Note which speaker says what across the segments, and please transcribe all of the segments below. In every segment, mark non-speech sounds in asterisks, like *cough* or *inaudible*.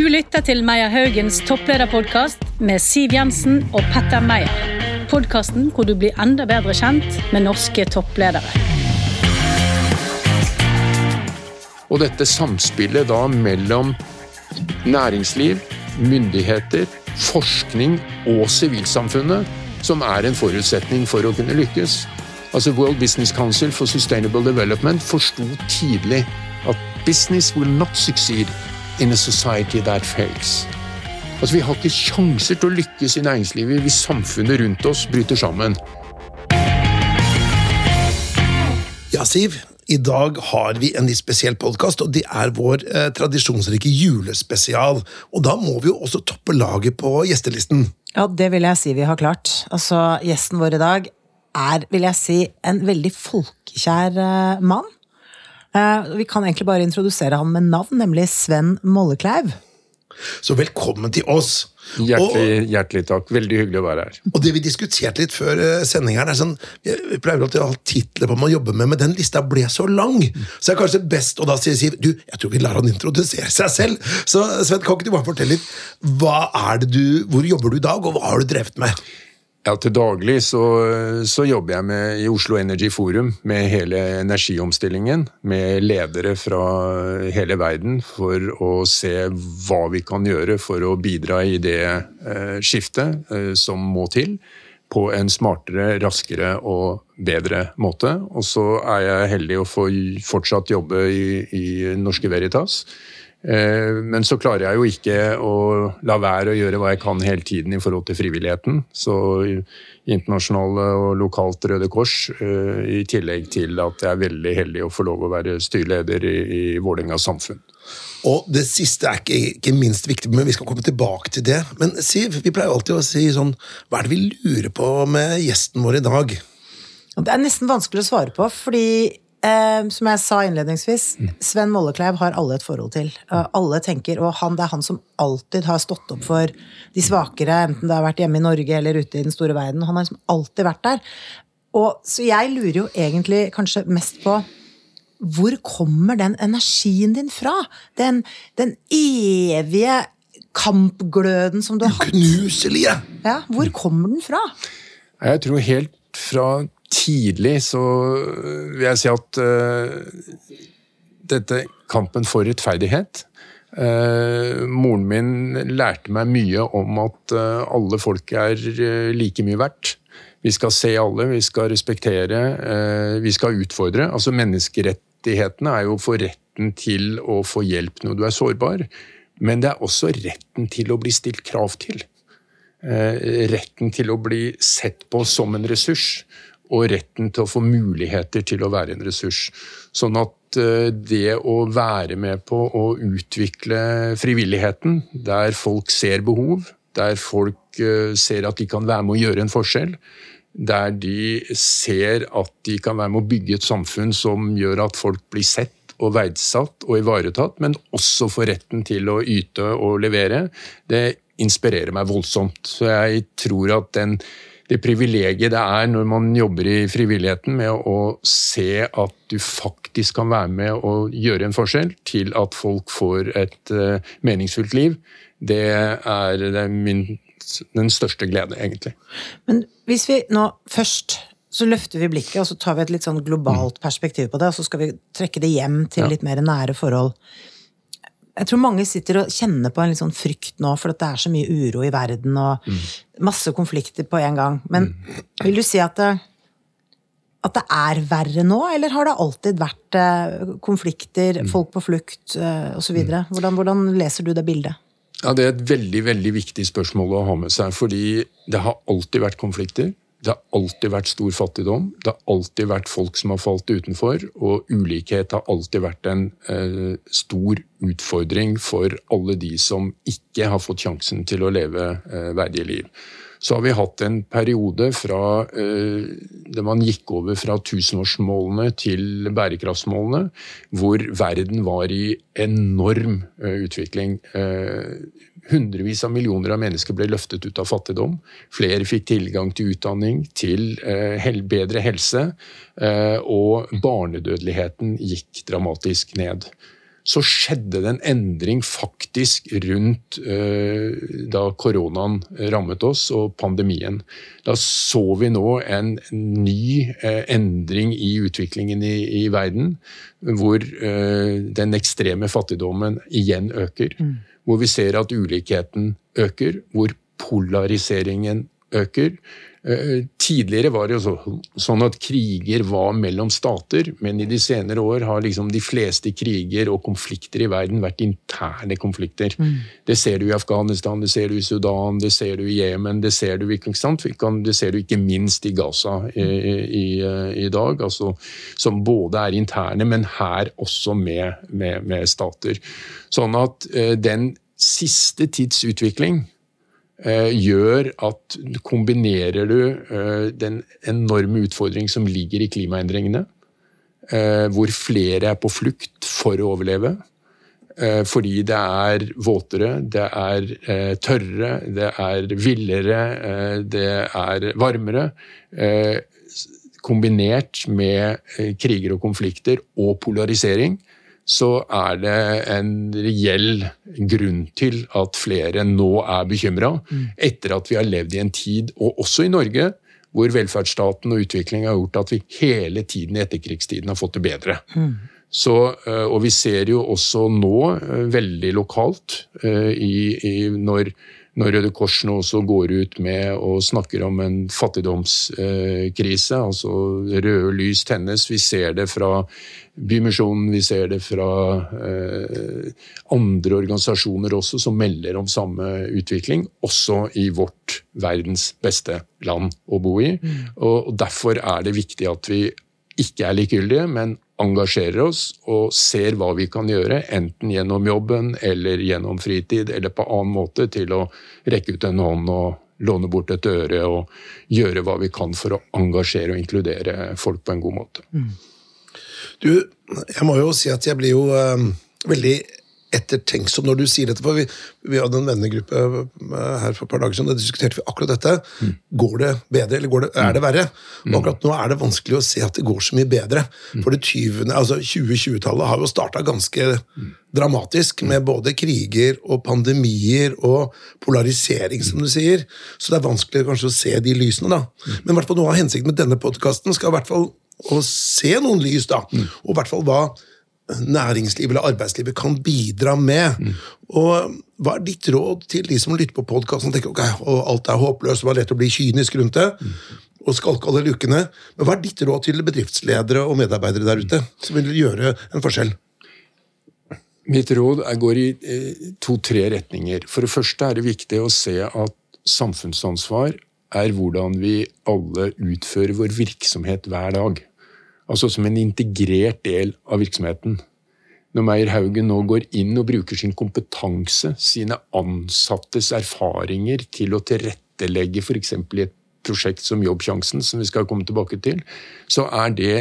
Speaker 1: Du lytter til Meyer Haugens topplederpodkast med Siv Jensen og Petter Meyer. Podkasten hvor du blir enda bedre kjent med norske toppledere.
Speaker 2: Og dette samspillet da mellom næringsliv, myndigheter, forskning og sivilsamfunnet, som er en forutsetning for å kunne lykkes. Altså World Business Council for Sustainable Development forsto tidlig at business will not succeed in a society that fails. Altså Vi har ikke sjanser til å lykkes i næringslivet hvis samfunnet rundt oss bryter sammen.
Speaker 3: Ja, Siv. I dag har vi en litt spesiell podkast, og det er vår eh, tradisjonsrike julespesial. Og da må vi jo også toppe laget på gjestelisten.
Speaker 4: Ja, det vil jeg si vi har klart. Altså, Gjesten vår i dag er, vil jeg si, en veldig folkekjær eh, mann. Eh, vi kan egentlig bare introdusere han med navn, nemlig Sven Mollekleiv.
Speaker 3: Så velkommen til oss.
Speaker 2: Hjertelig, hjertelig takk. Veldig hyggelig å være her. *laughs*
Speaker 3: Og det vi diskuterte litt før uh, sending her, er sånn, Vi pleier alltid å ha titler på hva man jobber med, men den lista ble så lang. Så det er kanskje best, å da si Siv du, jeg tror vi lar han introdusere seg selv. Så Sven, kan ikke du bare fortelle litt, hva er det du, hvor jobber du i dag, og hva har du drevet med?
Speaker 2: Ja, Til daglig så, så, jobber jeg med, i Oslo Energy Forum med hele energiomstillingen. Med ledere fra hele verden for å se hva vi kan gjøre for å bidra i det eh, skiftet eh, som må til. På en smartere, raskere og bedre måte. Og så er jeg heldig å få fortsatt jobbe i, i Norske Veritas men så klarer jeg jo ikke å la være å gjøre hva jeg kan hele tiden i forhold til frivilligheten. Så internasjonale og lokalt Røde Kors, eh, i tillegg til at jeg er veldig heldig å få lov å være styreleder i, i Vålerenga samfunn.
Speaker 3: Og det siste er ikke, ikke, minst viktig, men vi skal komme tilbake til det. Men Siv, vi pleier alltid å si sånn Hva er det vi lurer på med gjesten vår i dag?
Speaker 4: Det er nesten vanskelig å svare på, fordi Eh, som jeg sa innledningsvis, Sven Mollekleiv har alle et forhold til. Uh, alle tenker, og han, Det er han som alltid har stått opp for de svakere, enten det har vært hjemme i Norge eller ute i den store verden. Han har liksom alltid vært der. Og, så jeg lurer jo egentlig kanskje mest på hvor kommer den energien din fra? Den, den evige kampgløden som du har hatt.
Speaker 3: Uknuselige!
Speaker 4: Ja, hvor kommer den fra?
Speaker 2: Jeg tror helt fra tidlig så vil jeg si at uh, dette kampen for rettferdighet uh, Moren min lærte meg mye om at uh, alle folk er like mye verdt. Vi skal se alle, vi skal respektere, vi skal utfordre. Altså Menneskerettighetene er jo for retten til å få hjelp når du er sårbar. Men det er også retten til å bli stilt krav til. Retten til å bli sett på som en ressurs og retten til å få muligheter til å være en ressurs. Sånn at eh, det å være med på å utvikle frivilligheten, der folk ser behov, der folk eh, ser at de kan være med å gjøre en forskjell, der de ser at de kan være med å bygge et samfunn som gjør at folk blir sett og verdsatt og ivaretatt, men også får retten til å yte og levere, det inspirerer meg voldsomt. Så jeg tror at den det privilegiet det er når man jobber i frivilligheten med å se at du faktisk kan være med og gjøre en forskjell til at folk får et uh, meningsfullt liv, det er, det er min, den største glede, egentlig.
Speaker 4: Men hvis vi nå først så løfter vi blikket og så tar vi et litt sånn globalt perspektiv på det, og så skal vi trekke det hjem til litt mer nære forhold. Jeg tror mange sitter og kjenner på en litt sånn frykt nå, for at det er så mye uro i verden og mm. masse konflikter på en gang. Men mm. vil du si at det, at det er verre nå, eller har det alltid vært eh, konflikter, mm. folk på flukt eh, osv.? Hvordan, hvordan leser du det bildet?
Speaker 2: Ja, Det er et veldig veldig viktig spørsmål å ha med seg. Fordi det har alltid vært konflikter. Det har alltid vært stor fattigdom. Det har alltid vært folk som har falt utenfor. Og ulikhet har alltid vært en eh, stor utfordring for alle de som ikke har fått sjansen til å leve eh, verdige liv. Så har vi hatt en periode fra eh, da man gikk over fra tusenårsmålene til bærekraftsmålene, hvor verden var i enorm eh, utvikling. Hundrevis av millioner av mennesker ble løftet ut av fattigdom. Flere fikk tilgang til utdanning, til eh, bedre helse, eh, og barnedødeligheten gikk dramatisk ned. så skjedde det en endring faktisk rundt eh, da koronaen rammet oss og pandemien. Da så vi nå en ny endring i utviklingen i, i verden, hvor den ekstreme fattigdommen igjen øker. Mm. Hvor vi ser at ulikheten øker, hvor polariseringen øker. Eh, tidligere var det jo sånn at kriger var mellom stater, men i de senere år har liksom de fleste kriger og konflikter i verden vært interne konflikter. Mm. Det ser du i Afghanistan, det ser du i Sudan, det ser du i Jemen, det ser du, ikke det ser du ikke minst i Gaza i, i, i dag. Altså, som både er interne, men her også med, med, med stater. Sånn at eh, den siste tids utvikling Eh, gjør at kombinerer du eh, den enorme utfordring som ligger i klimaendringene, eh, hvor flere er på flukt for å overleve, fordi det er våtere, det er tørrere, det er villere, det er varmere. Kombinert med kriger og konflikter og polarisering, så er det en reell grunn til at flere nå er bekymra, mm. etter at vi har levd i en tid, og også i Norge, hvor velferdsstaten og utvikling har gjort at vi hele tiden i etterkrigstiden har fått det bedre. Mm. Så, eh, og vi ser jo også nå, eh, veldig lokalt, eh, i, i når når Røde Kors nå også går ut med og snakker om en fattigdomskrise. altså Røde lys tennes. Vi ser det fra Bymisjonen, vi ser det fra eh, andre organisasjoner også som melder om samme utvikling, også i vårt verdens beste land å bo i. Mm. Og, og Derfor er det viktig at vi ikke er likegyldige, men engasjerer oss og ser hva vi kan gjøre, enten gjennom jobben eller gjennom fritid eller på annen måte, til å rekke ut en hånd og låne bort et øre og gjøre hva vi kan for å engasjere og inkludere folk på en god måte. Mm.
Speaker 3: Du, jeg må jo si at jeg blir jo um, veldig ettertenksom når du sier dette. for Vi, vi hadde en vennegruppe eh, her for et par dager siden, da diskuterte vi akkurat dette. Mm. Går det bedre, eller det, er det verre? Mm. Og akkurat nå er det vanskelig å se at det går så mye bedre. Mm. For det 20, altså 2020-tallet har jo starta ganske dramatisk, med både kriger og pandemier og polarisering, som du sier. Så det er vanskelig kanskje å se de lysene, da. Men i hvert fall noe av hensikten med denne podkasten skal i hvert fall å se noen lys, da. Og i hvert fall hva næringslivet eller arbeidslivet kan bidra med. Mm. Og Hva er ditt råd til de som lytter på podkasten og tenker ok, alt er håpløst, det var lett å bli kynisk rundt det, mm. og skalke alle lukkene. Men hva er ditt råd til bedriftsledere og medarbeidere der ute som vil gjøre en forskjell?
Speaker 2: Mitt råd går i to-tre retninger. For det første er det viktig å se at samfunnsansvar er hvordan vi alle utfører vår virksomhet hver dag altså som en integrert del av virksomheten. Når Meyer Haugen nå går inn og bruker sin kompetanse, sine ansattes erfaringer til å tilrettelegge f.eks. i et prosjekt som Jobbsjansen, som vi skal komme tilbake til, så er det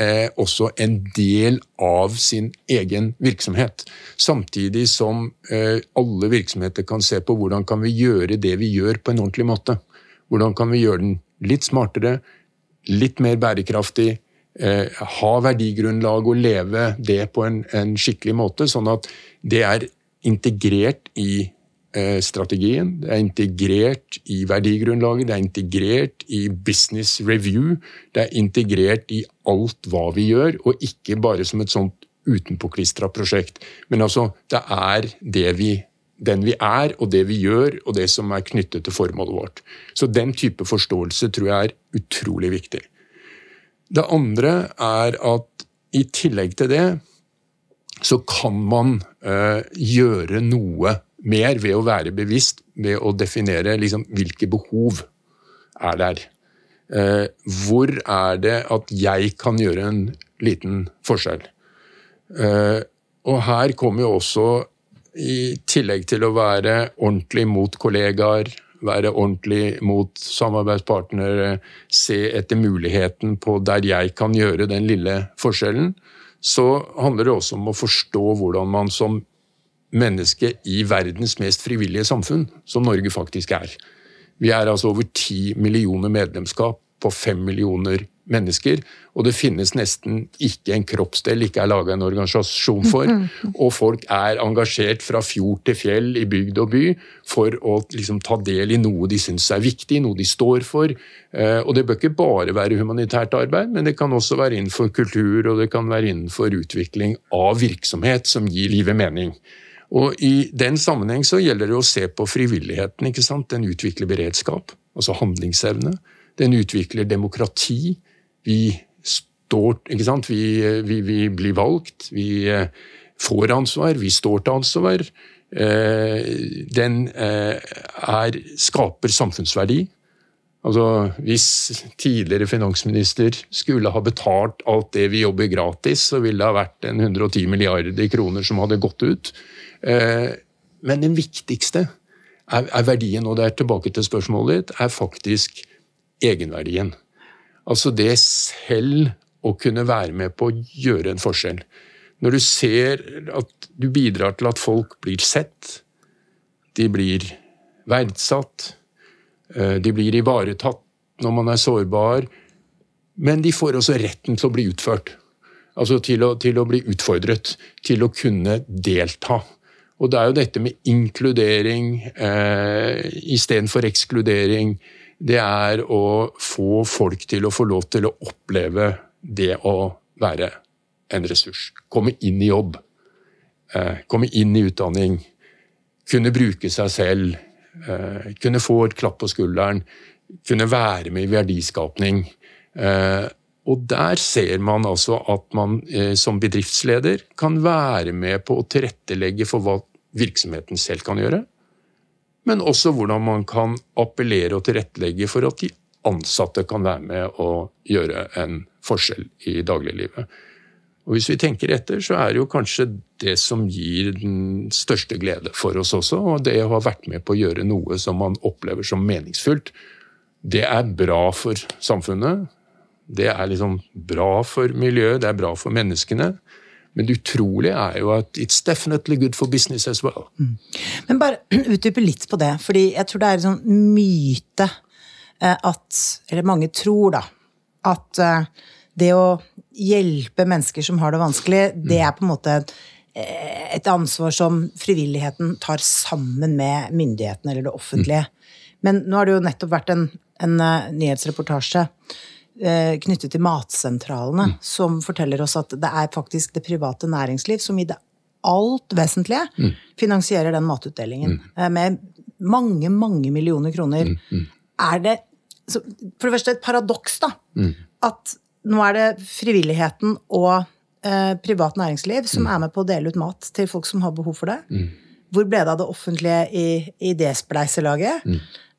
Speaker 2: eh, også en del av sin egen virksomhet. Samtidig som eh, alle virksomheter kan se på hvordan kan vi gjøre det vi gjør, på en ordentlig måte. Hvordan kan vi gjøre den litt smartere, litt mer bærekraftig, eh, ha verdigrunnlag og leve det på en, en, skikkelig måte, sånn at det er integrert i eh, strategien, det er integrert i verdigrunnlaget, det er integrert i business review, det er integrert i alt hva vi gjør, og ikke bare som et sånt utenpåklistra prosjekt. Men altså, det er det vi den vi er, og det vi gjør, og det som er knyttet til formålet vårt. Så den type forståelse tror jeg er utrolig viktig. Det andre er at i tillegg til det så kan man eh, gjøre noe mer ved å være bevisst, ved å definere liksom, hvilke behov er der. Eh, hvor er det at jeg kan gjøre en liten forskjell? Eh, og her kommer jo også, i tillegg til å være ordentlig mot kollegaer, være ordentlig mot samarbeidspartnere, se etter muligheten på der jeg kan gjøre den lille forskjellen, så handler det også om å forstå hvordan man som menneske i verdens mest frivillige samfunn, som Norge faktisk er. Vi er altså over ti millioner medlemskap på fem millioner mennesker. Og det finnes nesten ikke en kroppsdel ikke er laga en organisasjon for. Og folk er engasjert fra fjord til fjell, i bygd og by, for å liksom ta del i noe de syns er viktig, noe de står for. Eh, og det bør ikke bare være humanitært arbeid, men det kan også være innenfor kultur, og det kan være innenfor utvikling av virksomhet som gir livet mening. Og I den sammenheng så gjelder det å se på frivilligheten. ikke sant? Den utvikler beredskap, altså handlingsevne. Den utvikler demokrati. Vi står ikke sant? Vi, vi, vi blir valgt. Vi eh, får ansvar. Vi står til ansvar. Eh, den eh, er, skaper samfunnsverdi. Altså, Hvis tidligere finansminister skulle ha betalt alt det vi jobber gratis, så ville det ha vært en 110 milliarder kroner som hadde gått ut. Men den viktigste er verdien, og det er tilbake til spørsmålet ditt, er faktisk egenverdien. Altså det selv å kunne være med på å gjøre en forskjell. Når du ser at du bidrar til at folk blir sett, de blir verdsatt, eh, de blir ivaretatt når man er sårbar, men de får også retten til å bli utført. Altså til å, til å bli utfordret, til å kunne delta. Og det er jo dette med inkludering eh, istedenfor ekskludering. Det er å få folk til å få lov til å oppleve det å være en ressurs. Komme inn i jobb. Eh, komme inn i utdanning. Kunne bruke seg selv. Eh, kunne få et klapp på skulderen. Kunne være med i verdiskapning. Eh, og der ser man altså at man som bedriftsleder kan være med på å tilrettelegge for hva virksomheten selv kan gjøre, men også hvordan man kan appellere og tilrettelegge for at de ansatte kan være med og gjøre en forskjell i dagliglivet. Og Hvis vi tenker etter, så er det jo kanskje det som gir den største glede for oss også, og det å ha vært med på å gjøre noe som man opplever som meningsfullt. Det er bra for samfunnet. Det er liksom bra for miljøet, det er bra for menneskene. Men det utrolige er jo at it's definitely good for business as well. Mm.
Speaker 4: Men bare *clears throat* utdype litt på det, fordi jeg tror det er en sånn myte eh, at Eller mange tror, da, at eh, det å hjelpe mennesker som har det vanskelig, det er på en måte eh, et ansvar som frivilligheten tar sammen med myndighetene eller det offentlige. Men nå har det jo nettopp vært en, en nyhetsreportasje knyttet til matsentralene, mm. som forteller oss at det er faktisk det private næringsliv som i det alt vesentlige mm. finansierer den matutdelingen. Mm. Eh, med mange, mange millioner kroner. Mm, mm. Er det for det første et paradoks, da. Mm. At nå er det frivilligheten og eh, privat næringsliv som er med på å dele ut mat til folk som har behov for det. Hvor ble det av det offentlige i, i det spleiselaget?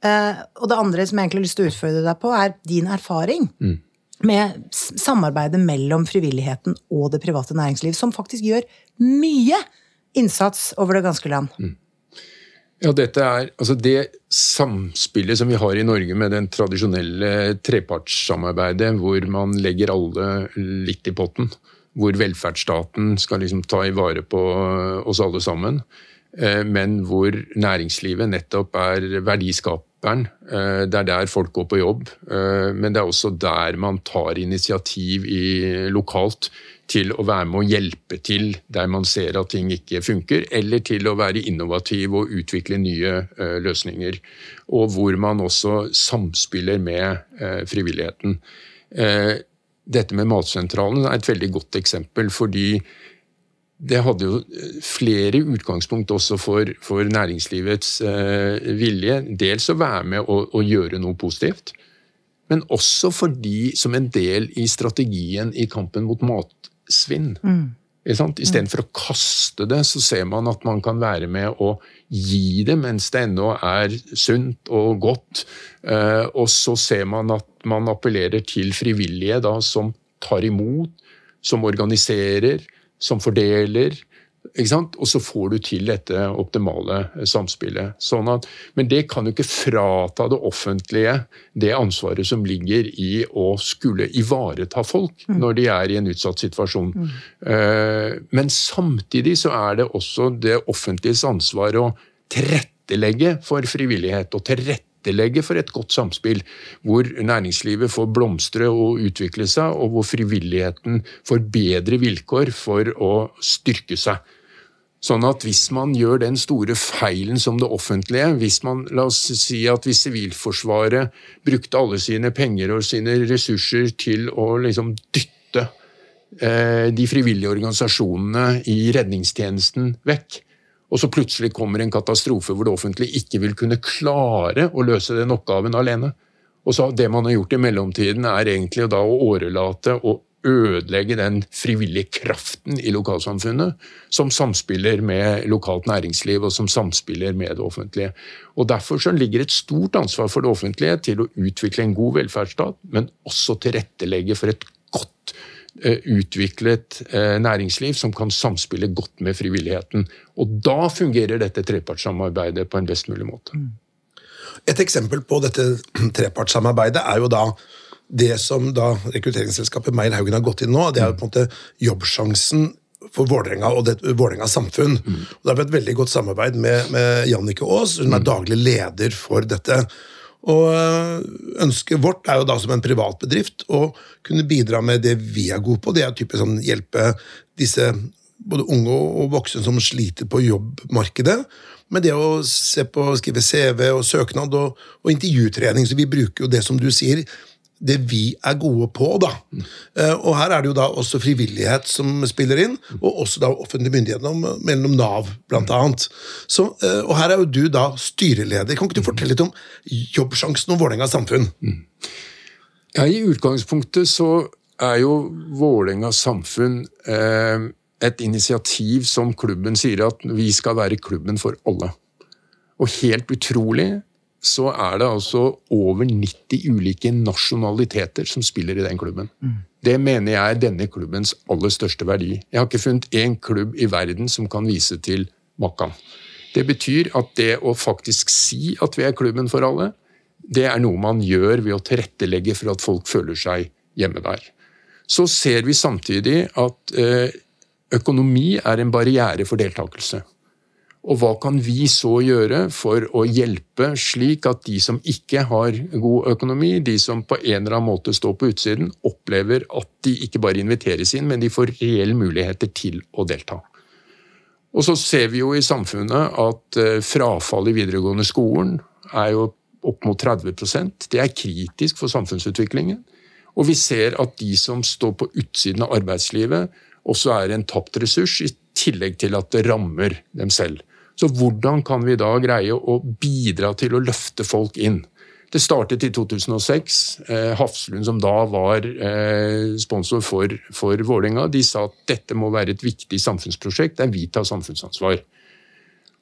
Speaker 4: Uh, og det andre som jeg egentlig har lyst til å utfordre deg på, er din erfaring mm. med samarbeidet mellom frivilligheten og det private næringsliv, som faktisk gjør mye innsats over det ganske land. Mm.
Speaker 2: Ja, dette er altså Det samspillet som vi har i Norge med den tradisjonelle trepartssamarbeidet, hvor man legger alle litt i potten, hvor velferdsstaten skal liksom ta i vare på oss alle sammen, eh, men hvor næringslivet nettopp er verdiskaperen. Eh, det er der folk går på jobb, eh, men det er også der man tar initiativ i, lokalt til å være med og hjelpe til der man ser at ting ikke funker, eller til å være innovativ og utvikle nye eh, løsninger. Og hvor man også samspiller med frivilligheten. Dette med Matsentralen er et veldig godt eksempel, fordi det hadde jo eh, flere utgangspunkt også for, for næringslivets eh, vilje. Dels å være med og, og, gjøre noe positivt, men også fordi som en del i strategien i kampen mot matsvinn. Mm. Istedenfor å kaste det, så ser man at man kan være med å gi det mens det ennå er sunt og godt. Eh, og så ser man at man appellerer til frivillige da, som tar imot, som organiserer, som fordeler. Og så får du til dette optimale samspillet. Sånn at, men det kan jo ikke frata det offentlige det ansvaret som ligger i å skulle ivareta folk mm. når de er i en utsatt situasjon. Mm. Uh, men samtidig så er det også det offentliges ansvar å tilrettelegge for frivillighet og tilrettelegge tilrettelegge for et godt samspill, hvor næringslivet får blomstre og utvikle seg, og hvor frivilligheten får bedre vilkår for å styrke seg. Sånn at hvis man gjør den store feilen som det offentlige, hvis man, la oss si at hvis Sivilforsvaret brukte alle sine penger og sine ressurser til å liksom dytte eh, de frivillige organisasjonene i redningstjenesten vekk, og så plutselig kommer en katastrofe hvor det offentlige ikke vil kunne klare å løse den oppgaven alene. Og så Det man har gjort i mellomtiden, er egentlig da å årelate og ødelegge den frivillige kraften i lokalsamfunnet, som samspiller med lokalt næringsliv og som samspiller med det offentlige. Og Derfor så ligger et stort ansvar for det offentlige til å utvikle en god velferdsstat, men også tilrettelegge for et godt utviklet eh, næringsliv som kan samspille godt med frivilligheten. Og Da fungerer dette trepartssamarbeidet på en best mulig måte.
Speaker 3: Et eksempel på dette *clears throat* trepartssamarbeidet er jo da det som da rekrutteringsselskapet Meyer Haugen har gått inn nå, det er jo på en måte jobbsjansen for Vålerenga og det, Vålerenga samfunn. Mm. Og det har vært et veldig godt samarbeid med, med Jannike Aas, hun er daglig leder for dette. Og øh, Ønsket vårt er jo da som en privatbedrift å kunne bidra med det vi er gode på. Det er typisk sånn hjelpe disse både unge og voksne som sliter på jobbmarkedet. Med det å se på, skrive CV og søknad og, og intervjutrening. Så vi bruker jo det som du sier, det vi er gode på. da. Mm. Og Her er det jo da også frivillighet som spiller inn, og også da offentlige myndigheter, mellom Nav blant annet. Så, og her er jo du da styreleder. Kan ikke du fortelle litt om Jobbsjansen og Vålerenga samfunn? Mm.
Speaker 2: Ja, I utgangspunktet så er jo Vålerenga samfunn eh, et initiativ som klubben sier at vi skal være klubben for alle. Og helt utrolig så er det altså over 90 ulike nasjonaliteter som spiller i den klubben. Mm. Det mener jeg er denne klubbens aller største verdi. Jeg har ikke funnet én klubb i verden som kan vise til Makkan. Det betyr at det å faktisk si at vi er klubben for alle, det er noe man gjør ved å tilrettelegge for at folk føler seg hjemme der. Så ser vi samtidig at eh, økonomi er en barriere for deltakelse. Og hva kan vi så gjøre for å hjelpe slik at de som ikke har god økonomi, de som på en eller annen måte står på utsiden, opplever at de ikke bare inviteres inn, men de får reelle muligheter til å delta. Og så ser vi jo i samfunnet at frafallet frafall i videregående skolen er jo opp mot 30% Det er kritisk for samfunnsutviklingen. Og vi ser at de som står på utsiden av arbeidslivet, også er en tapt ressurs, i tillegg til at det rammer dem selv. Så hvordan kan vi da greie å bidra til å løfte folk inn? Det startet i 2006. Eh, Hafslund, som da var eh, sponsor for, for Vålerenga, de sa at dette må være et viktig samfunnsprosjekt der vi tar samfunnsansvar.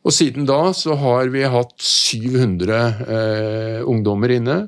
Speaker 2: Og Siden da så har vi hatt 700 eh, ungdommer inne,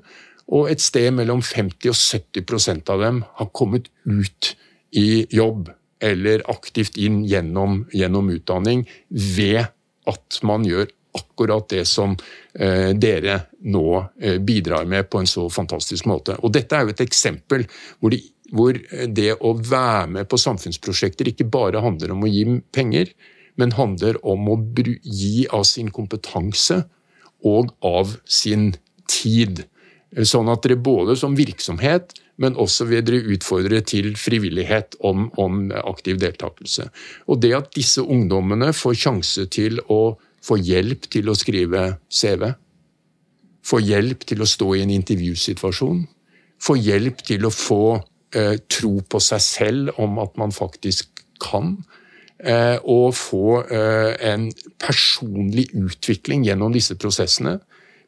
Speaker 2: og et sted mellom 50 og 70% av dem har kommet ut i jobb eller aktivt inn gjennom, gjennom utdanning ved at man gjør akkurat det som eh, dere nå eh, bidrar med på en så fantastisk måte. Og Dette er jo et eksempel hvor, de, hvor det å være med på samfunnsprosjekter ikke bare handler om å gi penger, men handler om å gi av sin kompetanse og av sin tid. Sånn at dere både som virksomhet men også vil dere utfordre til frivillighet om, om, aktiv deltakelse. Og det at disse ungdommene får sjanse til å få hjelp til å skrive CV, få hjelp til å stå i en intervjusituasjon, få hjelp til å få eh, tro på seg selv om at man faktisk kan, eh, og få eh, en personlig utvikling gjennom disse prosessene,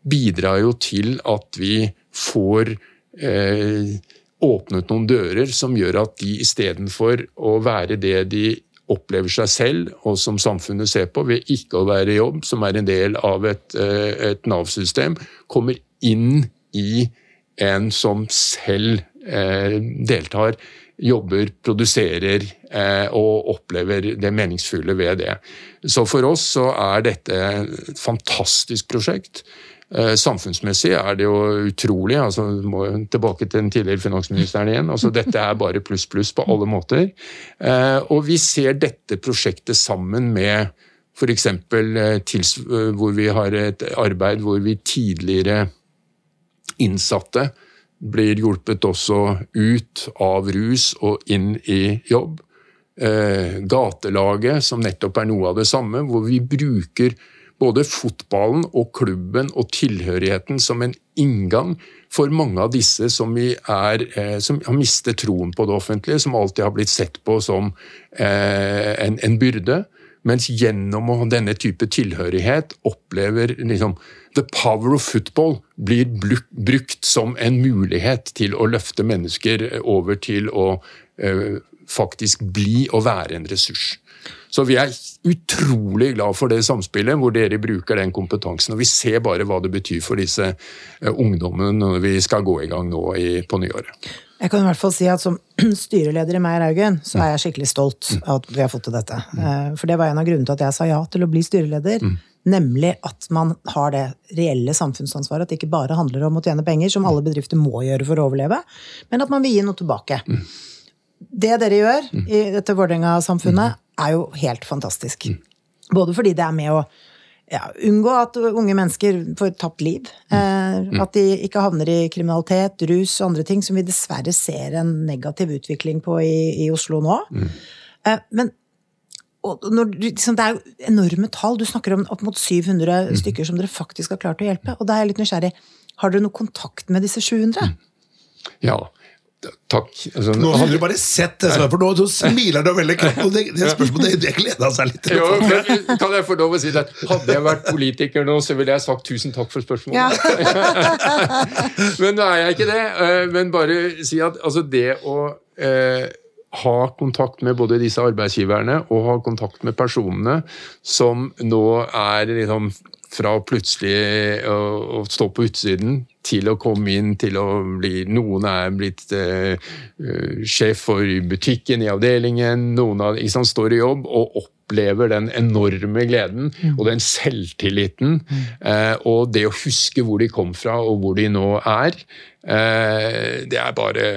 Speaker 2: bidrar jo til at vi får eh, åpnet noen dører som gjør at de istedenfor å være det de opplever seg selv, og som samfunnet ser på, ved ikke å være i jobb, som er en del av et, eh, et Nav-system, kommer inn i en som selv eh, deltar, jobber, produserer eh, og opplever det meningsfulle ved det. Så for oss så er dette et fantastisk prosjekt. Eh, samfunnsmessig er det jo utrolig. altså må Tilbake til den tidligere finansministeren igjen. altså Dette er bare pluss, pluss på alle måter. Eh, og vi ser dette prosjektet sammen med f.eks. Eh, hvor vi har et arbeid hvor vi tidligere innsatte blir hjulpet også ut av rus og inn i jobb. Gatelaget, som nettopp er noe av det samme, hvor vi bruker både fotballen og klubben og tilhørigheten som en inngang for mange av disse som, er, eh, som har mistet troen på det offentlige, som alltid har blitt sett på som eh, en, en byrde. Mens gjennom denne type tilhørighet opplever liksom The power of football blir brukt som en mulighet til å løfte mennesker over til å uh, faktisk bli og være en ressurs. Så vi er utrolig glad for det samspillet, hvor dere bruker den kompetansen. Og vi ser bare hva det betyr for disse uh, ungdommene når vi skal gå i gang nå i, på nyåret.
Speaker 4: Jeg kan i hvert fall si at Som *clears throat* styreleder i Meyer Haugen så er jeg skikkelig stolt av at vi har fått til dette. Eh, for det var en av grunnene til at jeg sa ja til å bli styreleder. Nemlig at man har det reelle samfunnsansvaret. At det ikke bare handler om å tjene penger, som alle bedrifter må gjøre for å overleve, men at man vil gi noe tilbake. Det dere gjør i dette Vålerenga-samfunnet, er jo helt fantastisk. Både fordi det er med å ja, unngå at unge mennesker får tapt liv. Eh, at de ikke havner i kriminalitet, rus og andre ting som vi dessverre ser en negativ utvikling på i, i Oslo nå. Mm. Eh, men når, liksom, det er jo enorme tall. Du snakker om opp mot 700 mm. stykker som dere faktisk har klart å hjelpe. Og da er jeg litt nysgjerrig. Har dere noe kontakt med disse 700?
Speaker 2: Ja. Takk.
Speaker 3: Altså, nå hadde du bare sett det, for nå så smiler du veldig klart. Det, det spørsmålet det gleda seg litt til.
Speaker 2: Jo, men, kan jeg få lov å si det? Hadde jeg vært politiker nå, så ville jeg sagt tusen takk for spørsmålet. Ja. *laughs* men nå er jeg ikke det. Eh, men bare si at altså, det å eh, ha kontakt med både disse arbeidsgiverne og ha kontakt med personene som nå er liksom fra plutselig å, å, stå på utsiden til å komme inn til å bli Noen er blitt eh, eh sjef for butikken i avdelingen, noen av, sant, står i jobb og opplever den enorme gleden mm. og den selvtilliten. Mm. Eh, og det å huske hvor de kom fra og hvor de nå er, eh, det er bare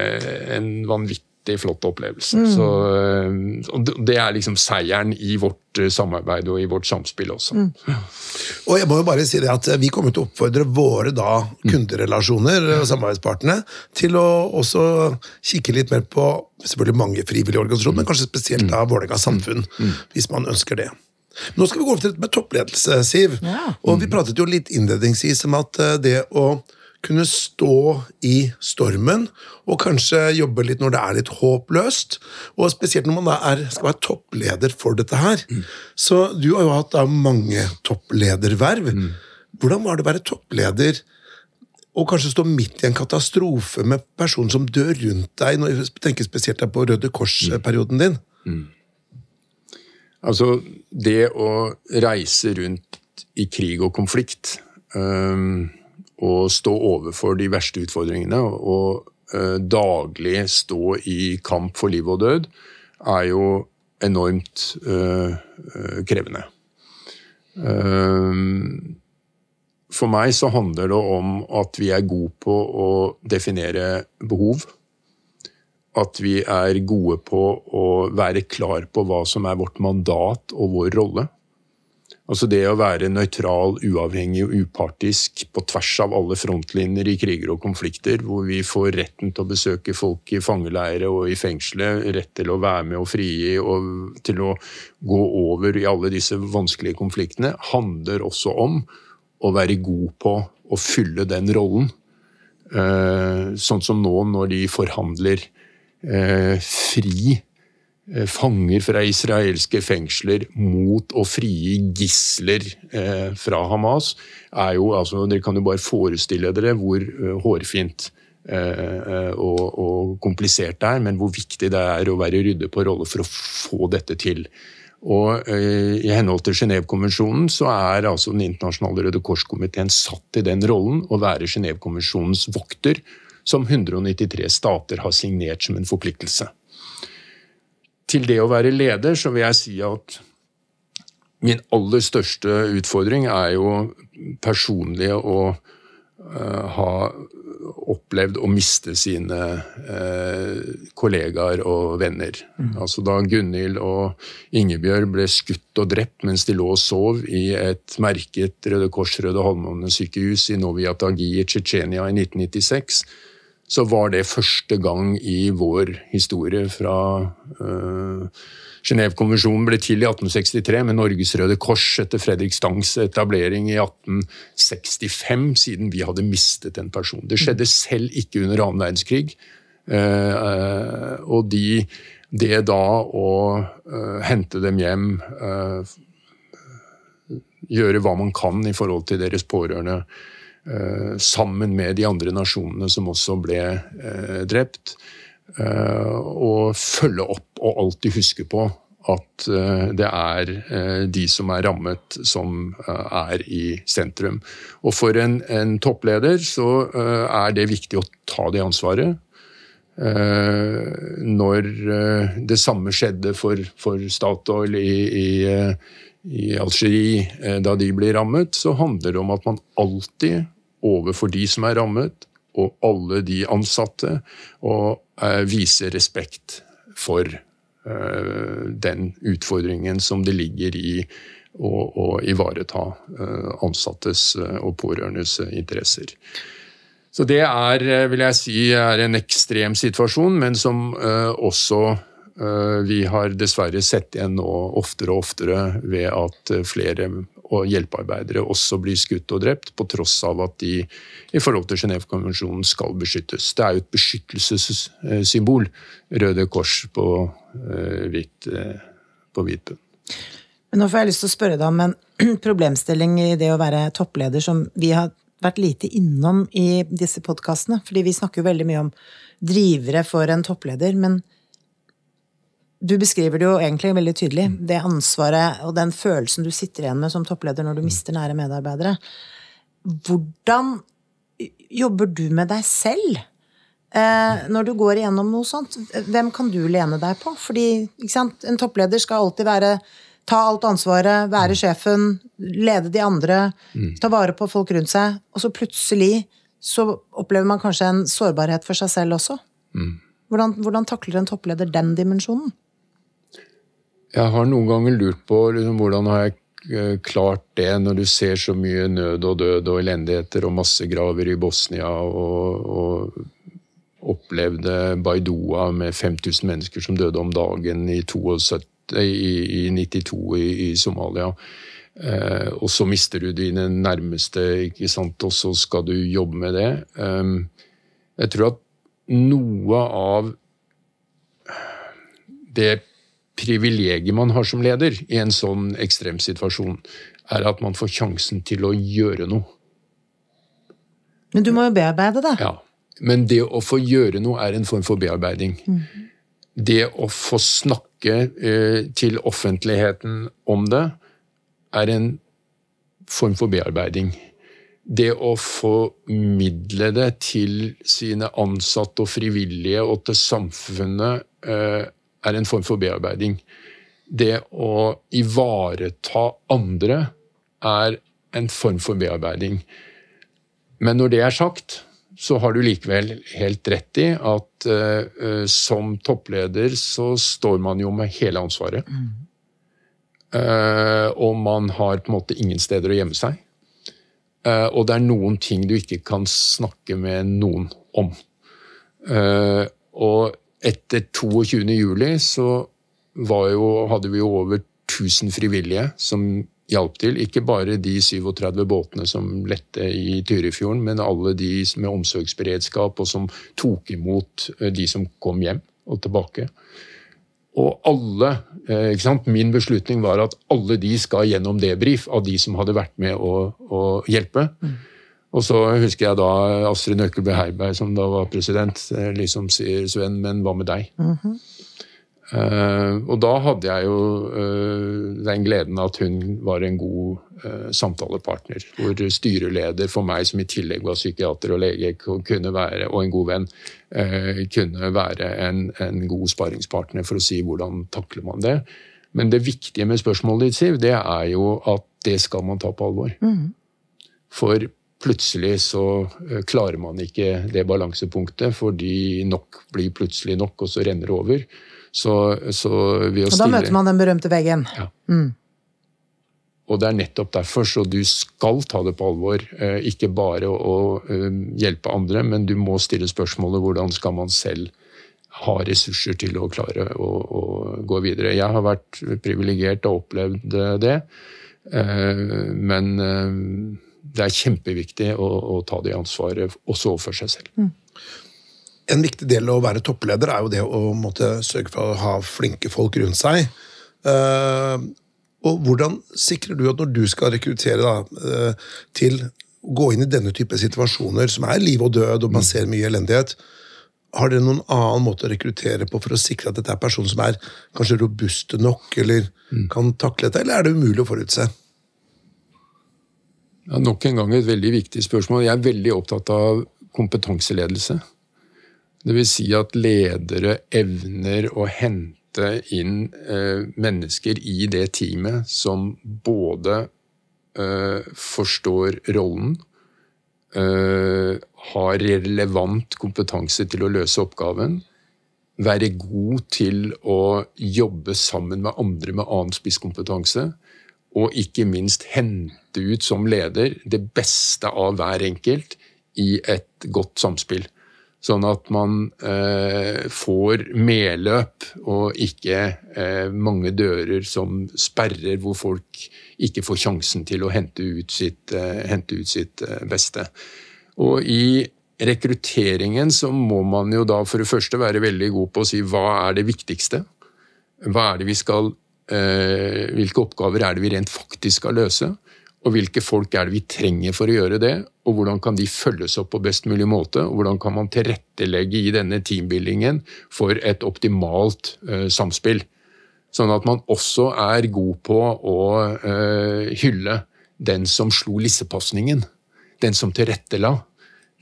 Speaker 2: en vanvittig vanvittig flott opplevelse. Mm. Så, eh, og det er liksom seieren i vårt eh, samarbeid og i vårt samspill også. Mm.
Speaker 3: Og jeg må jo bare si det at Vi kommer til å oppfordre våre da kunderelasjoner og samarbeidspartnere til å også kikke litt mer på selvfølgelig mange frivillige organisasjoner, men kanskje spesielt da Vålerenga samfunn, mm. hvis man ønsker det. Nå skal vi gå over til dette med toppledelse, Siv. Ja. Og Vi pratet jo litt innledningsvis om at eh, det å kunne stå i stormen og kanskje jobbe litt når det er litt håpløst. Og spesielt når man da er, skal være toppleder for dette her. Mm. Så du har jo hatt da mange topplederverv. Mm. Hvordan var det å være toppleder og kanskje stå midt i en katastrofe med personer som dør rundt deg? Når jeg tenker spesielt på Røde Kors-perioden din. Mm.
Speaker 2: Altså, det å reise rundt i krig og konflikt um å stå overfor de verste utfordringene og uh, daglig stå i kamp for liv og død, er jo enormt uh, krevende. for meg så handler det om at vi er gode på å definere behov. At vi er gode på å være klar på hva som er vårt mandat og vår rolle. Altså det å være nøytral, uavhengig og upartisk på tvers av alle frontlinjer i kriger og konflikter, hvor vi får retten til å besøke folk i fangeleire og i fengselet, rett til å være med og frigi og til å gå over i alle disse vanskelige konfliktene, handler også om å være god på å fylle den rollen. Eh, sånn som nå når de forhandler eh, fri fanger fra israelske fengsler mot å frigi gisler eh, fra Hamas, er jo altså Dere kan jo bare forestille dere hvor uh, hårfint og, og, komplisert det er, men hvor viktig det er å være rydde på rolle for å få dette til. Og I henhold til Genévekonvensjonen så er altså Den internasjonale Røde Kors-komiteen satt i den rollen å være Genévekonvensjonens vokter, som 193 stater har signert som en forpliktelse til det å være leder så vil jeg si at min aller største utfordring er jo personlig å, uh, ha opplevd å miste sine uh, kollegaer og venner. Altså Da Gunhild og Ingebjørg ble skutt og drept mens de lå og sov i et merket Røde Kors Røde Holmåne sykehus i Noviatagi i Tsjetsjenia i 1996, så var det første gang i vår historie fra uh, Genévekonvensjonen ble til i 1863 med Norges Røde Kors etter Fredrik Stangs etablering i 1865, siden vi hadde mistet en person. Det skjedde selv ikke under annen verdenskrig. Uh, og de, det da å uh, hente dem hjem, gjøre hva man kan i forhold til deres pårørende, sammen med de andre nasjonene som også ble drept. Og følge opp og alltid huske på at det er de som er rammet, som er i sentrum. Og for en, en toppleder så er det viktig å ta det ansvaret. Når det samme skjedde for, for Statoil i, i i Algerie da de ble rammet, så handler det om at man alltid overfor de som er rammet, og alle de ansatte, og eh, vise respekt for eh, den utfordringen som det ligger i å, å ivareta eh, ansattes og pårørendes interesser. Så det er, vil jeg si, er en ekstrem situasjon, men som også vi har dessverre sett igjen nå oftere og oftere ved at flere og hjelpearbeidere også blir skutt og drept, på tross av at de i forhold til Genévekonvensjonen skal beskyttes. Det er jo et beskyttelsessymbol. Røde Kors på uh, hvit, uh, på bunn.
Speaker 4: Men nå får jeg lyst til å spørre deg om en *clears throat* problemstilling i det å være toppleder som vi har vært lite innom i disse podkastene. Fordi vi snakker jo veldig mye om drivere for en toppleder. men du beskriver det jo egentlig veldig tydelig. Det ansvaret og den følelsen du sitter igjen med som toppleder når du mister nære medarbeidere. Hvordan jobber du med deg selv eh, når du går igjennom noe sånt? Hvem kan du lene deg på? Fordi en toppleder skal alltid være ta alt ansvaret, være sjefen, lede de andre, ta vare på folk rundt seg. Og så plutselig så opplever man kanskje en sårbarhet for seg selv også. Hvordan, hvordan takler en toppleder den dimensjonen?
Speaker 2: Jeg har noen ganger lurt på liksom, hvordan har jeg klart det når du ser så mye nød og død og elendigheter og massegraver i Bosnia og, og opplevde Baidoa med 5000 mennesker som døde om dagen i, 72, i, i 92 i, i Somalia. Eh, og så mister du dine nærmeste, ikke sant? og så skal du jobbe med det. Eh, jeg tror at noe av det privilegiet man har som leder i en sånn ekstremsituasjon, er at man får sjansen til å gjøre noe.
Speaker 4: Men du må jo bearbeide det.
Speaker 2: Ja. Men det å få gjøre noe er en form for bearbeiding. Mm. Det å få snakke eh, til offentligheten om det er en form for bearbeiding. Det å formidle det til sine ansatte og frivillige og til samfunnet eh, er en form for bearbeiding. Det å ivareta andre er en form for bearbeiding. Men når det er sagt, så har du likevel helt rett i at uh, som toppleder så står man jo med hele ansvaret. Mm. Uh, og man har på en måte ingen steder å gjemme seg. Uh, og det er noen ting du ikke kan snakke med noen om. og etter 22. juli så jo, hadde vi jo over 1000 frivillige som hjalp til. Ikke bare de 37 båtene som lette i Tyrifjorden, men alle de med omsorgsberedskap og som tok imot eh, de som kom hjem og tilbake. Og alle, eh, ikke sant? Min beslutning var at alle de skal gjennom debrief av de som hadde vært med å, å hjelpe. Mm. Og så husker jeg da Astrid Nøkkelbø Heiberg, som da var president, eh, liksom sier Sven, men hva med deg? Mm -hmm. uh, og da hadde jeg jo uh, den gleden at hun var en god uh, samtalepartner. Hvor styreleder for meg, som i tillegg var psykiater og lege, kunne være, og en god venn, kunne være en, en god sparringspartner for å si hvordan takler man det. Men det viktige med spørsmålet ditt, Siv, det er jo at det skal man ta på alvor. Mm. For plutselig så eh, klarer man ikke det balansepunktet, fordi nok blir plutselig nok, og så renner det over. Så, så ved å
Speaker 4: Og da møter man den berømte veggen.
Speaker 2: Ja. Og det er nettopp derfor, så du skal ta det på alvor. Eh, ikke bare å eh, hjelpe andre, men du må stille spørsmålet hvordan skal man selv ha ressurser til å klare å, å gå videre. Jeg har vært privilegert og opplevd det, men det er kjempeviktig å, å ta det ansvaret også overfor seg selv.
Speaker 3: En viktig del av å være toppleder er jo det å måtte sørge for å ha flinke folk rundt seg. Uh, og hvordan sikrer du at når du skal rekruttere da, uh, til å gå inn i denne type situasjoner, som er liv og død, og man ser mye elendighet, har dere noen annen måte å rekruttere på for å sikre at dette er personer som er kanskje robuste nok, eller kan takle dette, eller er det umulig å forutse?
Speaker 2: Ja, nok en gang et veldig viktig spørsmål. Jeg er veldig opptatt av kompetanseledelse. Vil si at ledere evner å hente inn eh, mennesker i det teamet som både eh, forstår rollen, eh, har relevant kompetanse til å løse oppgaven, være god til å jobbe sammen med andre med annen spisskompetanse, og ikke minst hente ut som leder det beste av hver enkelt i et godt samspill. Sånn at man eh, får medløp og ikke eh, mange dører som sperrer, hvor folk ikke får sjansen til å hente ut sitt, eh, hente ut sitt eh, beste. Og i rekrutteringen så må man jo da for det første være veldig god på å si hva er det viktigste? Hva er det vi skal eh, Hvilke oppgaver er det vi rent faktisk skal løse? Og hvilke folk er det vi trenger for å gjøre det? Og hvordan kan de følges opp på best mulig måte? Og hvordan kan man tilrettelegge i denne teambuildingen for et optimalt eh, samspill? Sånn at man også er god på å eh, hylle den som slo lissepasningen. Den som tilrettela.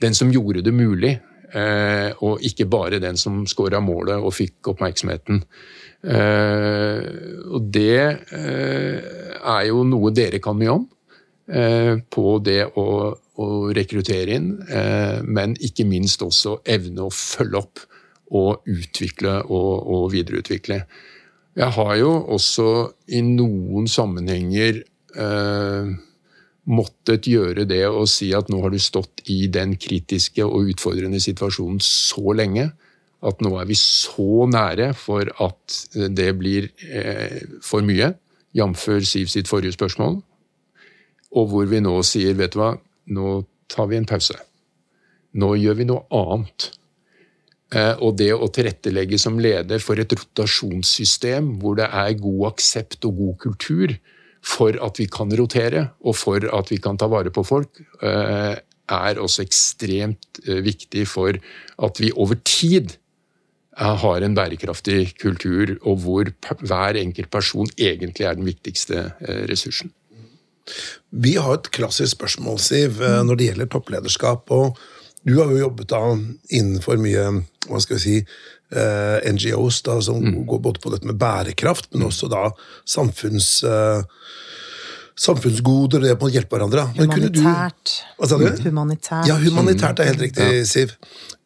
Speaker 2: Den som gjorde det mulig. Eh, og ikke bare den som skåra målet og fikk oppmerksomheten. Eh, og det eh, er jo noe dere kan mye om. eh, På det å, å rekruttere inn, men ikke minst også evne å følge opp og utvikle og, og videreutvikle. Jeg har jo også i noen sammenhenger måttet gjøre det å si at nå har du stått i den kritiske og utfordrende situasjonen så lenge at nå er vi så nære for at det blir eh, for mye, jf. Siv sitt forrige spørsmål, og hvor vi nå sier vet du hva, nå tar vi en pause. Nå gjør vi noe annet. Eh, og det å tilrettelegge som leder for et rotasjonssystem hvor det er god aksept og god kultur for at vi kan rotere, og for at vi kan ta vare på folk, eh, er også ekstremt eh, viktig for at vi over tid eh, har en bærekraftig kultur, og hvor hver enkelt person egentlig er den viktigste eh, ressursen.
Speaker 3: Vi har et klassisk spørsmål, Siv, eh, når det gjelder topplederskap. og Du har jo jobbet da innenfor mye hva skal vi si, eh, NGOs da, som går både på dette med bærekraft, men også da samfunns, eh, samfunnsgoder og det å hjelpe hverandre. Men kunne du-
Speaker 4: Humanitært.
Speaker 3: Hva sa du?
Speaker 4: Humanitært.
Speaker 3: Ja, humanitært er helt riktig, Siv.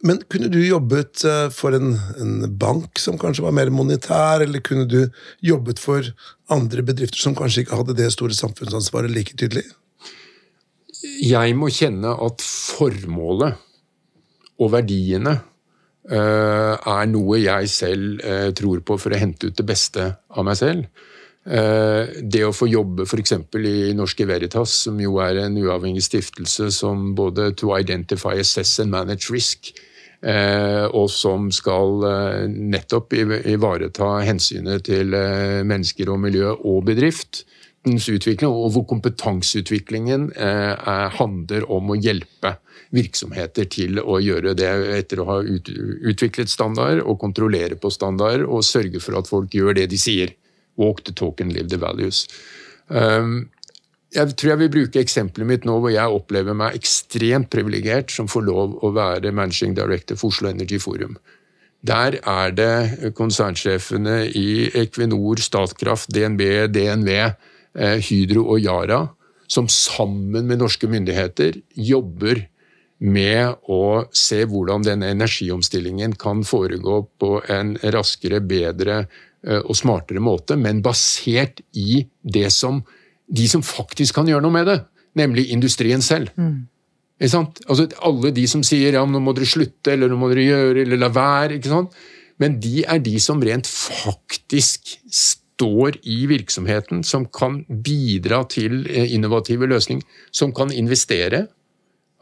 Speaker 3: Men kunne du jobbet eh, for en, en bank som kanskje var mer monetær, eller kunne du jobbet for andre bedrifter som kanskje ikke hadde det store samfunnsansvaret like tydelig?
Speaker 2: Jeg må kjenne at formålet og verdiene uh, er noe jeg selv uh, tror på for å hente ut det beste av meg selv. Det å få jobbe f.eks. i Norske Veritas, som jo er en uavhengig stiftelse som både to identify, assess and manage risk, og som skal eh, nettopp ivareta hensynet til eh, mennesker og miljø og bedrift, utvikling, og hvor kompetanseutviklingen eh, er- handler om å hjelpe virksomheter til å gjøre det etter å ha ut, utviklet standarder og kontrollere på standarder og sørge for at folk gjør det de sier. Walk the talk and live the values. Um, jeg tror jeg vil bruke eksempelet mitt nå hvor jeg opplever meg ekstremt privilegert som får lov å være managing director for Oslo Energy Forum. Der er det konsernsjefene i Equinor, Statkraft, DNB, DNV, eh, Hydro og Yara som sammen med norske myndigheter jobber med å se hvordan denne energiomstillingen kan foregå på en raskere, bedre eh, og smartere måte, men basert i det som de som faktisk kan gjøre noe med det, nemlig industrien selv. Mm. Altså, alle de som sier ja, nå må dere slutte, eller nå må dere gjøre, eller la være. ikke sant? Men de er de som rent faktisk står i virksomheten, som kan bidra til eh, innovative løsninger, som kan investere.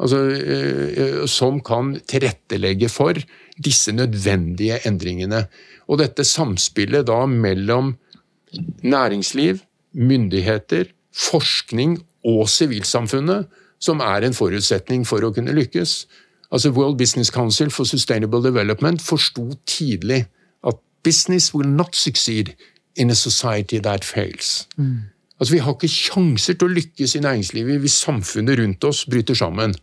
Speaker 2: Altså, eh, som kan tilrettelegge for disse nødvendige endringene. Og dette samspillet da mellom næringsliv, myndigheter, forskning og sivilsamfunnet, som er en forutsetning for å kunne lykkes. Altså World Business Council for Sustainable Development forsto tidlig at business will not succeed in a society that fails. Mm. Altså Vi har ikke sjanser til å lykkes i næringslivet hvis samfunnet rundt oss bryter sammen.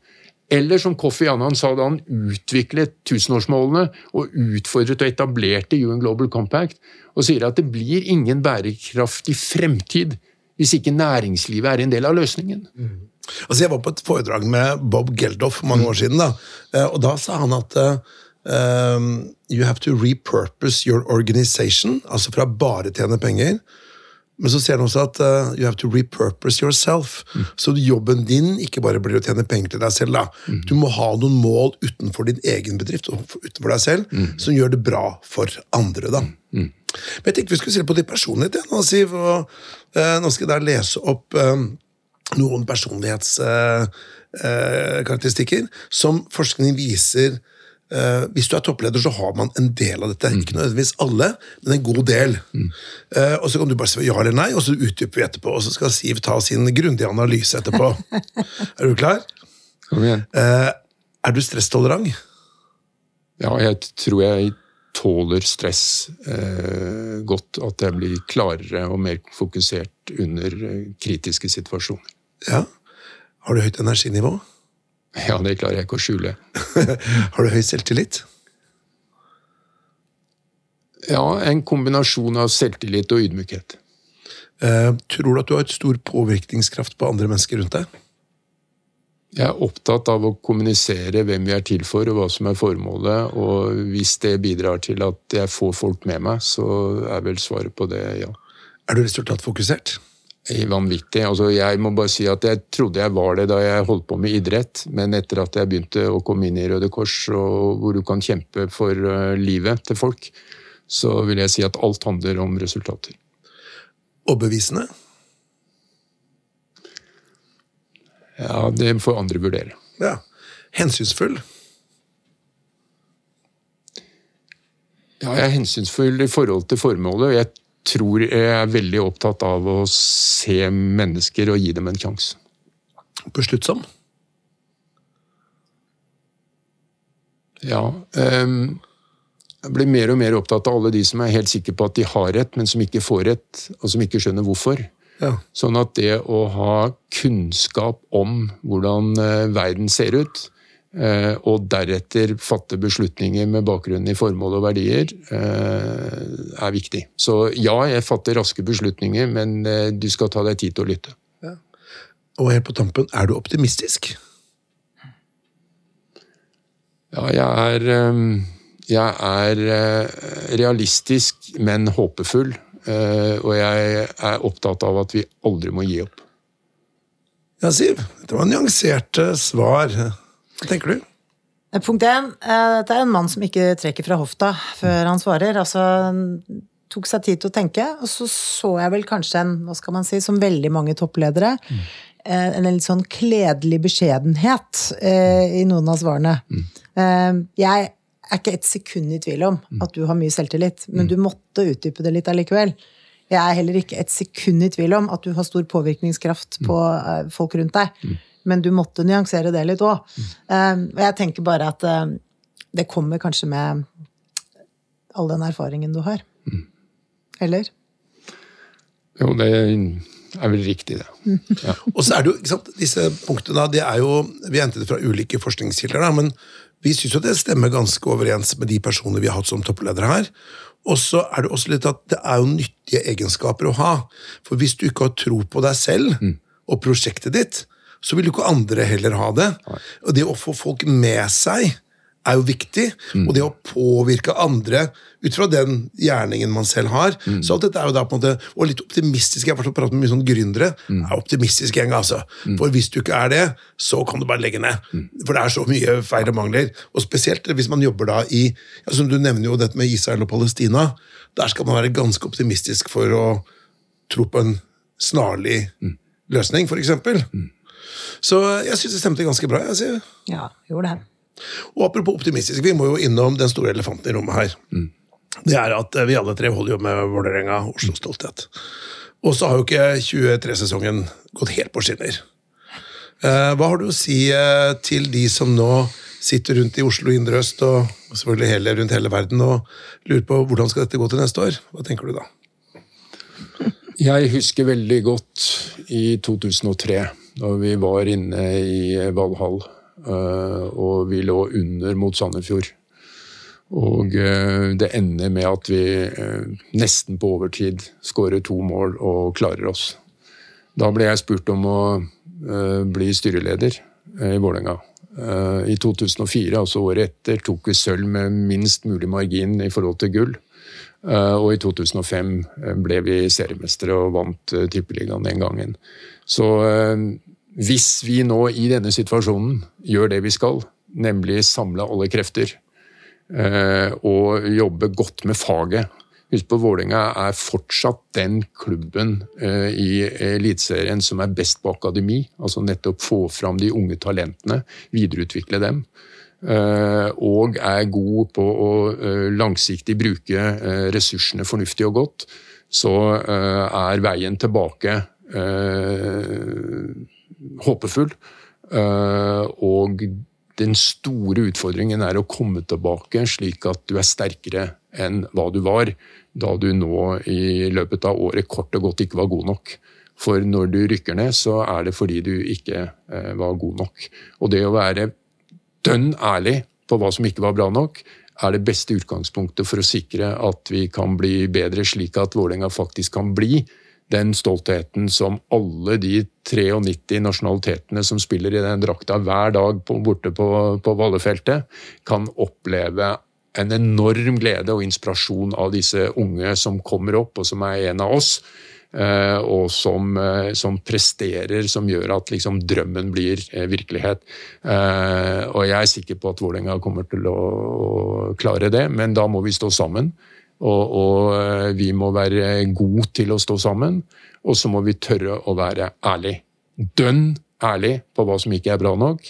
Speaker 2: Eller som Kofi Annan sa da han utviklet tusenårsmålene og utfordret og etablerte UN Global Compact, og sier at det blir ingen bærekraftig fremtid hvis ikke næringslivet er en del av løsningen. Mm.
Speaker 3: Altså Jeg var på et foredrag med Bob Geldof for mange år siden, da, eh, og da sa han at um, you have to repurpose your organization, altså fra bare tjene penger. Men så sier han også at uh, you have to repurpose yourself. Mm. Så jobben din ikke bare blir å tjene penger til deg selv. Mm. Du må ha noen mål utenfor din egen bedrift og utenfor deg selv mm. som gjør det bra for andre. da. Men jeg tenkte vi skulle se på din personlighet igjen, Siv. og eh, Nå skal jeg da lese opp eh, noen personlighetskarakteristikker eh, som forskning viser uh, Hvis du er toppleder, så har man en del av dette. Mm. Ikke nødvendigvis alle, men en god del. Mm. Uh, og Så kan du bare si ja eller nei, og så utdyper vi etterpå. Og så skal Siv ta sin grundige analyse etterpå. *laughs* er du klar?
Speaker 2: Kom igjen.
Speaker 3: er du stresstolerant?
Speaker 2: Ja, jeg tror jeg tåler stress eh, godt. At jeg blir klarere og mer fokusert under eh, kritiske situasjoner.
Speaker 3: Ja. Har du høyt energinivå?
Speaker 2: Ja, det klarer jeg ikke å skjule. *laughs*
Speaker 3: Har du høy selvtillit?
Speaker 2: Ja, en kombinasjon av selvtillit og ydmykhet.
Speaker 3: Eh, tror du at du har et stor påvirkningskraft på andre mennesker rundt deg?
Speaker 2: Jeg er opptatt av å kommunisere hvem vi er til for, og hva som er formålet. Og hvis det bidrar til at jeg får folk med meg, så er vel svaret på det ja.
Speaker 3: Er du resultatfokusert?
Speaker 2: Vanvittig. Altså, jeg må bare si at jeg trodde jeg var det da jeg holdt på med idrett, men etter at jeg begynte å komme inn i Røde Kors, og hvor du kan kjempe for uh, livet til folk, så vil jeg si at alt handler om resultater.
Speaker 3: Overbevisende?
Speaker 2: Ja, det får andre vurdere.
Speaker 3: Ja. Hensynsfull?
Speaker 2: Ja, jeg er hensynsfull i forhold til formålet. Jeg tror jeg er veldig opptatt av å se mennesker og gi dem en sjanse.
Speaker 3: Besluttsom?
Speaker 2: Ja. Um, jeg blir mer og mer opptatt av alle de som er helt sikre på at de har rett, men som ikke får rett, og som ikke skjønner hvorfor. Ja. Sånn at det å ha kunnskap om hvordan eh, verden ser ut, eh, og deretter fatte beslutninger med bakgrunn i formål og verdier, eh, er viktig. Så ja, jeg fatter raske beslutninger, men du skal ta deg tid til å lytte. Ja.
Speaker 3: Og helt på tampen, er du optimistisk?
Speaker 2: Ja, jeg er, jeg er realistisk, men håpefull. Eh, og jeg er opptatt av at vi aldri må gi opp.
Speaker 3: Ja, Siv. Det var nyanserte svar. Hva tenker du?
Speaker 4: Eh, punkt én. Eh, dette er en mann som ikke trekker fra hofta før han svarer. Altså, tok seg tid til å tenke, og så så jeg vel kanskje en, hva skal man si, som veldig mange toppledere, mm. en litt sånn kledelig beskjedenhet i noen av svarene. Mm. Jeg er ikke et sekund i tvil om mm. at du har mye selvtillit, men mm. du måtte utdype det litt allikevel. Jeg er heller ikke et sekund i tvil om at du har stor påvirkningskraft mm. på uh, folk rundt deg. Men du måtte nyansere det litt òg. Um, og jeg tenker bare at uh, det kommer kanskje med all den erfaringen du har. Eller?
Speaker 2: Jo, det er vel riktig, det.
Speaker 3: Ja. og så er det jo, ikke sant, Disse punktene det er jo, Vi hentet det fra ulike forskningskilder, da, men vi syns jo det stemmer ganske overens med de personene vi har hatt som toppledere her. Og så er det også litt at det er jo nyttige egenskaper å ha. For hvis du ikke har tro på deg selv, mm. og prosjektet ditt, så vil jo ikke andre heller ha det. Og det å få folk med seg er jo viktig, og det å påvirke andre ut fra den gjerningen man selv har. Så alt dette er jo da på en måte, Og litt optimistisk. Jeg har pratet med mye sånn gründere. er optimistisk gjeng, altså. For hvis du ikke er det, så kan du bare legge ned. For det er så mye feil og mangler. Og spesielt hvis man jobber da i ja, Som du nevner jo dette med Israel og Palestina. Der skal man være ganske optimistisk for å tro på en snarlig løsning, f.eks. Så jeg syns det stemte ganske bra. jeg sier.
Speaker 4: Ja, gjorde det.
Speaker 3: Og apropos optimistisk, vi må jo innom den store elefanten i rommet her. Det er at eh, vi alle tre holder jo med Vålerenga, Oslo Stolthet. Og så har jo ikke 23-sesongen gått helt på skinner. Eh, Hva har du å si eh, til de som nå sitter rundt i Oslo indre øst, og selvfølgelig hele, rundt hele verden, og lurer på hvordan skal dette gå til neste år? Hva tenker du da? *laughs*
Speaker 2: Jeg husker veldig godt i 2003, da vi var inne i Valhall. Eh, Og vi lå under mot Sandefjord. Og eh, det ender med at vi eh, nesten på overtid skårer to mål og klarer oss. Da ble jeg spurt om å bli styreleder i Vålerenga. I 2004, altså året etter, tok vi sølv med minst mulig margin i forhold til gull. Og i 2005 ble vi seriemestere og vant Tippeligaen den gangen. Så hvis vi nå i denne situasjonen gjør det vi skal, nemlig samle alle krefter eh, og jobbe godt med faget Husk på Vålerenga er fortsatt den klubben eh, i Eliteserien som er best på akademi. Altså nettopp få fram de unge talentene, videreutvikle dem. Eh, og er god på å langsiktig bruke ressursene fornuftig og godt, så er veien tilbake håpefull. Eh, og den store utfordringen er å komme tilbake slik at du er sterkere enn hva du var da du nå i løpet av året kort og godt ikke var god nok. For når du rykker ned, så er det fordi du ikke eh, var god nok. Og det å være dønn ærlig på hva som ikke var bra nok, er det beste utgangspunktet for å sikre at vi kan bli bedre, slik at Vålerenga faktisk kan bli den stoltheten som alle de 93 nasjonalitetene som spiller i den drakta hver dag på, borte på, på Vallefeltet, kan oppleve en enorm glede og inspirasjon av disse unge som kommer opp, og som er en av oss. eh, Og som, eh, som presterer, som gjør at liksom drømmen blir eh, virkelighet. Og jeg er sikker på at Vålerenga kommer til å klare det, men da må vi stå sammen. Og, og eh, vi må være gode til å stå sammen, og så må vi tørre å være ærlig. Dønn ærlig på hva som ikke er bra nok.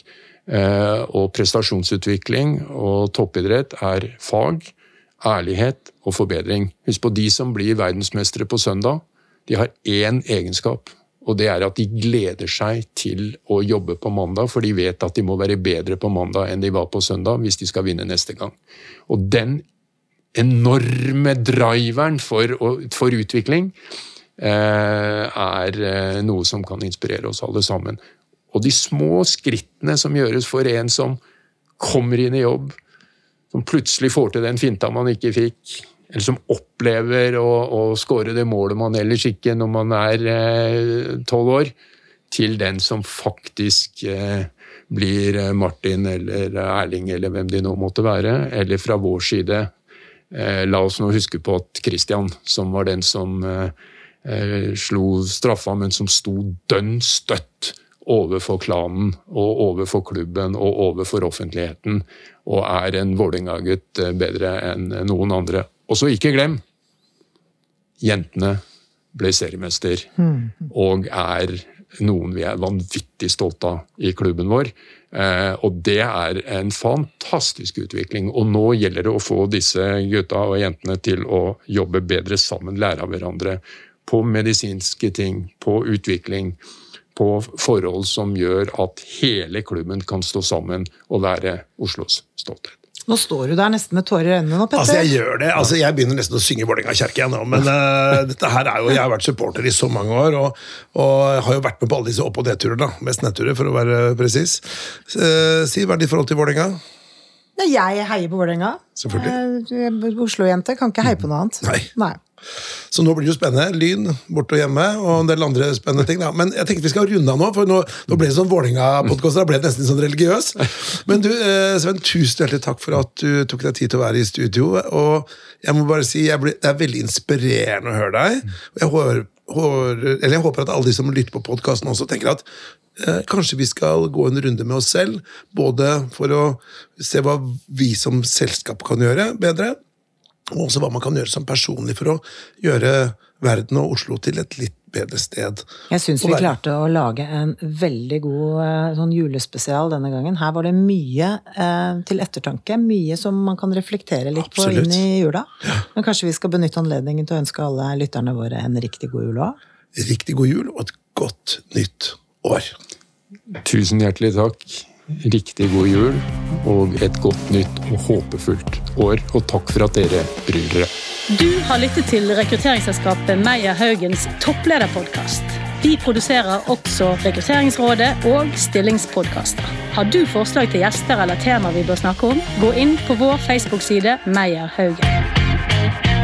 Speaker 2: Eh, Og prestasjonsutvikling og toppidrett er fag, ærlighet og forbedring. Husk på de som blir verdensmestere på søndag, de har én egenskap. Og det er at de gleder seg til å jobbe på mandag, for de vet at de må være bedre på mandag enn de var på søndag hvis de skal vinne neste gang. Og den enorme driveren for, for utvikling eh, er eh, noe som kan inspirere oss alle sammen. Og de små skrittene som gjøres for en som kommer inn i jobb, som plutselig får til den finta man ikke fikk, eller som opplever å, å skåre det målet man ellers ikke når man er tolv år, til den som faktisk eh, blir eh, Martin eller Erling eller hvem de nå måtte være, eller fra vår side. Eh, la oss nå huske på at Christian, som var den som eh, eh, slo straffa, men som sto dønn støtt overfor klanen og overfor klubben og overfor offentligheten, og er en Vålerenga-gutt bedre enn noen andre. Og så ikke glem! Jentene ble seriemester og er noen vi er vanvittig stolte av i klubben vår. Eh, og det er en fantastisk utvikling. Og nå gjelder det å få disse gutta og jentene til å jobbe bedre sammen, lære av hverandre. På medisinske ting, på utvikling, på forhold som gjør at hele klubben kan stå sammen og være Oslos stolthet.
Speaker 4: Nå står du der nesten med tårer i øynene nå, Petter.
Speaker 3: Altså, jeg gjør det. Altså, jeg begynner nesten å synge Vålerenga kjerke igjen nå, men uh, *laughs* dette her er jo Jeg har vært supporter i så mange år, og, og har jo vært med på alle disse opp- og nedturer, da. Mest nedturer, for å være presis. Uh, si, hva er ditt forhold til Vålerenga?
Speaker 4: Jeg heier på Vålerenga.
Speaker 3: Selvfølgelig.
Speaker 4: Uh, Oslo-jente kan ikke heie på noe annet.
Speaker 3: Nei.
Speaker 4: Nei.
Speaker 3: Så nå blir det jo spennende. Lyn borte og hjemme, og en del andre spennende ting. Da. Men jeg tenkte vi skal runde av nå, for nå, nå ble det sånn Vålerenga-podkast. Da ble det nesten sånn religiøs. Men du, eh, Sven, tusen hjertelig takk for at du tok deg tid til å være i studio. Og jeg må bare si, ble, det er veldig inspirerende å høre deg. Jeg håper, eller jeg håper at alle de som lytter på podkasten også, tenker at eh, kanskje vi skal gå en runde med oss selv. Både for å se hva vi som selskap kan gjøre bedre, og også hva man kan gjøre som personlig for å gjøre verden og Oslo til et litt bedre sted.
Speaker 4: Jeg syns vi klarte å lage en veldig god eh, sånn julespesial denne gangen. Her var det mye eh, til ettertanke. Mye som man kan reflektere litt Absolutt. på inn i jula. Ja. Men kanskje vi skal benytte anledningen til å ønske alle lytterne våre en riktig god jul òg?
Speaker 3: Riktig god jul og et godt nytt år.
Speaker 2: Tusen hjertelig takk. Riktig god jul og et godt nytt og håpefullt år. Og takk for at dere bryr dere.
Speaker 1: Du har lyttet til rekrutteringsselskapet Meyer Haugens topplederpodkast. Vi produserer også Rekrutteringsrådet og stillingspodkaster. Har du forslag til gjester eller tema vi bør snakke om, gå inn på vår Facebook-side Meyer Haugen.